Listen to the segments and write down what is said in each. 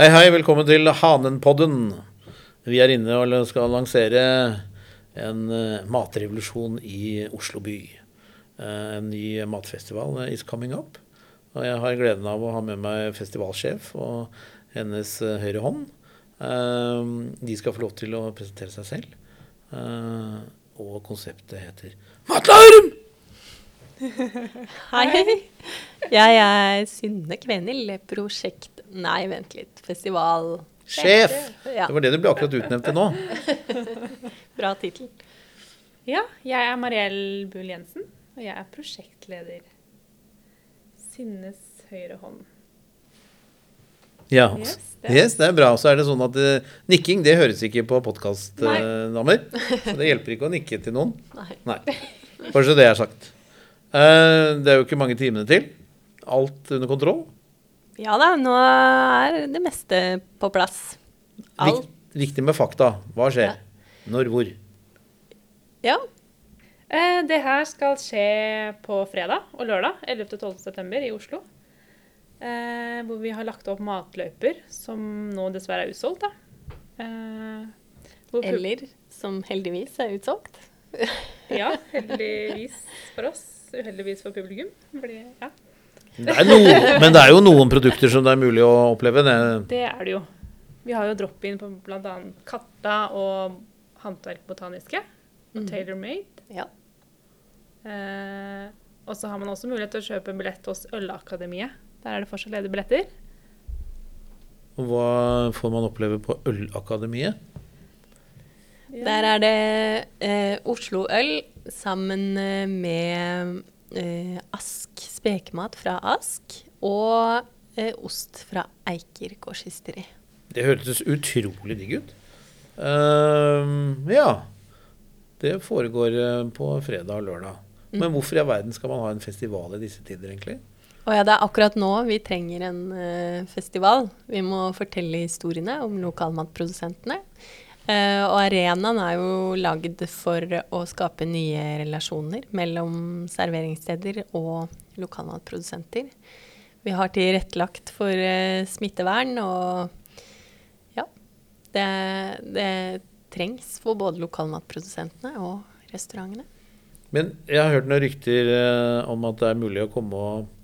Hei, hei, velkommen til Hanenpodden. Vi er inne og skal lansere en eh, matrevolusjon i Oslo by. Eh, En ny matfestival is coming up. Og jeg har gleden av å ha med meg festivalsjef og hennes eh, høyre hånd. De skal få lov til å presentere seg selv. Og konseptet heter Matlarm! Hei. Jeg er Synne Kvenhild, prosjekt Nei, vent litt. Festival... Sjef! Ja, Det var det du ble akkurat utnevnt til nå. bra tittel. Ja, jeg er Mariell Bull Jensen, og jeg er prosjektleder. Sinnes høyre hånd. Ja, Yes, det. det- yes, det er bra. Så er det sånn at uh, nikking det høres ikke på podkast, Uh. Så det hjelper ikke å nikke til noen. Nei. Nei. Bare så det er sagt. Uh, det er jo ikke mange timene til. Alt under kontroll. Ja da, nå er det meste på plass. Alt. Vik, viktig med fakta. Hva skjer? Når, hvor? Ja. Eh, det her skal skje på fredag og lørdag, 11. og 12. september i Oslo. Eh, hvor vi har lagt opp matløyper, som nå dessverre er utsolgt. Eh, hvor Eller, som heldigvis er utsolgt. Ja, heldigvis for oss. Uheldigvis for publikum. Fordi, ja, Det er noe, men det er jo noen produkter som det er mulig å oppleve. Det, det er det jo. Vi har jo drop-in på bl.a. Katta og Håndverk Botaniske. Og Mhm. Tailor Made. Ja. Eh, og så har man også mulighet til å kjøpe en billett hos Ølakademiet. Der er det fortsatt ledige billetter. og hva får man oppleve på Ølakademiet? Der er det eh, Oslo Øl sammen eh, med Ask, spekemat fra Ask, og eh, ost fra Eiker gårdsysteri. Det hørtes utrolig digg ut. Uh, ja. Det foregår eh, på fredag og lørdag. Men hvorfor i verden skal man ha en festival i disse tider, egentlig? Og ja, det er akkurat nå vi trenger en uh, festival. Vi må fortelle historiene om lokalmatprodusentene. Eh, og arenaen er jo lagd for å skape nye relasjoner mellom serveringssteder og lokalmatprodusenter. Vi har tilrettelagt for uh, smittevern, og ja det, det trengs for både lokalmatprodusentene og restaurantene. Men jeg har hørt noen rykter uh, om at det er mulig å komme og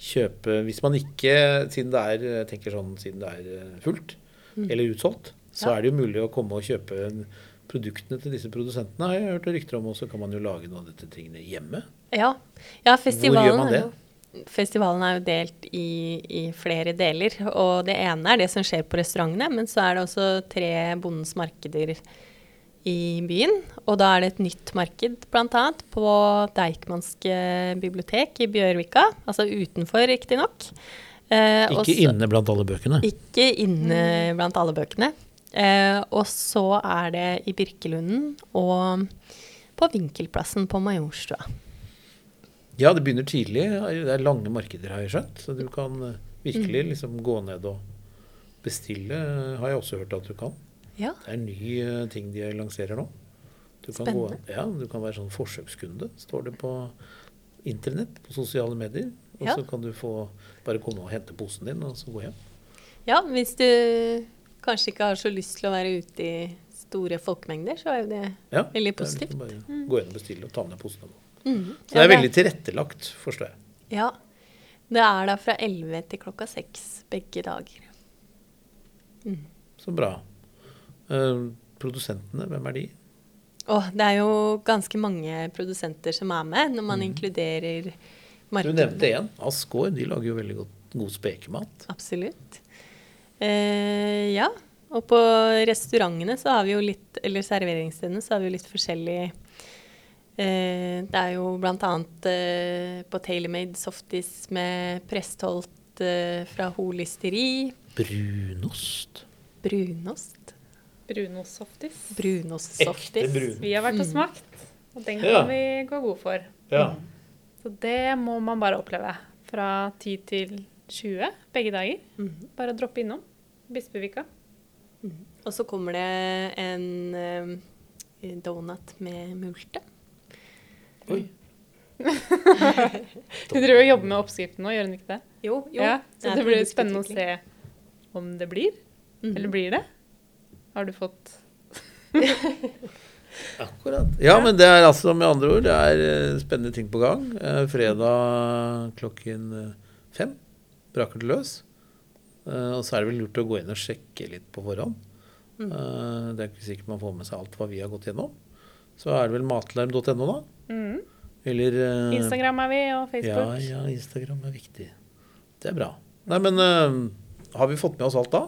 kjøpe Hvis man ikke, siden det er, sånn, siden det er fullt fullt eller utsolgt, så Ja. er det jo mulig å komme og kjøpe produktene til disse produsentene. Jeg Har jeg hørt rykter om, og så kan man jo lage noen av disse tingene hjemme. Ja, ja festivalen, man er det? jo- festivalen er jo delt i, i flere deler. Og det ene er det som skjer på restaurantene, men så er det også tre Bondens markeder i byen. Og da er det et nytt marked, bl.a. på Deichmanske bibliotek i Bjørvika. Altså utenfor, riktignok. Eh, Ikke også, inne blant alle bøkene. ikke inne blant alle bøkene. Eh, og så er det i Birkelunden og på Vinkelplassen på Majorstua. Ja, det begynner tidlig. Det er lange markeder, har jeg skjønt. Så du kan eh, virkelig liksom gå ned og bestille, har jeg også hørt at du kan. Ja. Det er en ny eh, ting de lanserer nå. Du kan, gå, ja, du kan være sånn forsøkskunde, står det på internett, på sosiale medier. Og Ja. så kan du få bare komme og hente posen din, og så gå hjem. Ja, hvis du kanskje ikke har så lyst til å være ute i store folkemengder, så er jo det Ja, veldig det er positivt. liksom bare gå inn og bestille og ta med posene. Mhm. Så det er veldig tilrettelagt, forstår jeg. Ja. Det er da fra 11 til klokka 6 begge dager. Så bra. Uh, produsentene, hvem er de? Oh, det er jo ganske mange produsenter som er med når man inkluderer Du nevnte én. Askår. De lager jo veldig godt, god spekemat. Absolutt. Eh, ja. Og på restaurantene så har vi jo litt, eller serveringsstedene, så har vi jo litt forskjellig eh, Det er jo blant annet eh, på TaylorMade softis med prestholdt eh, fra Holisteri. Brunost. Brunost. Brunosoftis. Brunostsoftis. brun. Vi har vært og smakt, og den kan Ja. vi gå god for. Ja. Så det må man bare oppleve. Fra 10 til 20 begge dager. Mhm. Bare droppe innom. Bispevika. Og så kommer det en eh, donut med multe. Oi. Hun driver og jobber med oppskriften nå, gjør hun ikke det? Jo, jo. Ja, så det blir spennende å se om det blir. Mm. Eller blir det? Har du fått Akkurat. Ja, men det er altså med andre ord, det er eh, spennende ting på gang. Eh, fredag klokken fem braker det løs. Eh, og så er det vel lurt å gå inn og sjekke litt på forhånd. Mm. Eh, det er ikke sikkert man får med seg alt hva vi har gått gjennom. Så er det vel matlarm.no, da. Mm. Eller eh, Instagram er vi, og Facebook. ja, Instagram er viktig. Det er bra. Nei, men har vi fått med oss alt da?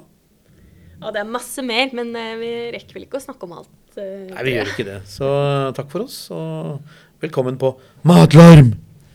Ja, det er masse mer, men vi rekker vel ikke å snakke om alt. Nei, vi gjør ikke det. Så takk for oss, og velkommen på Matlarm!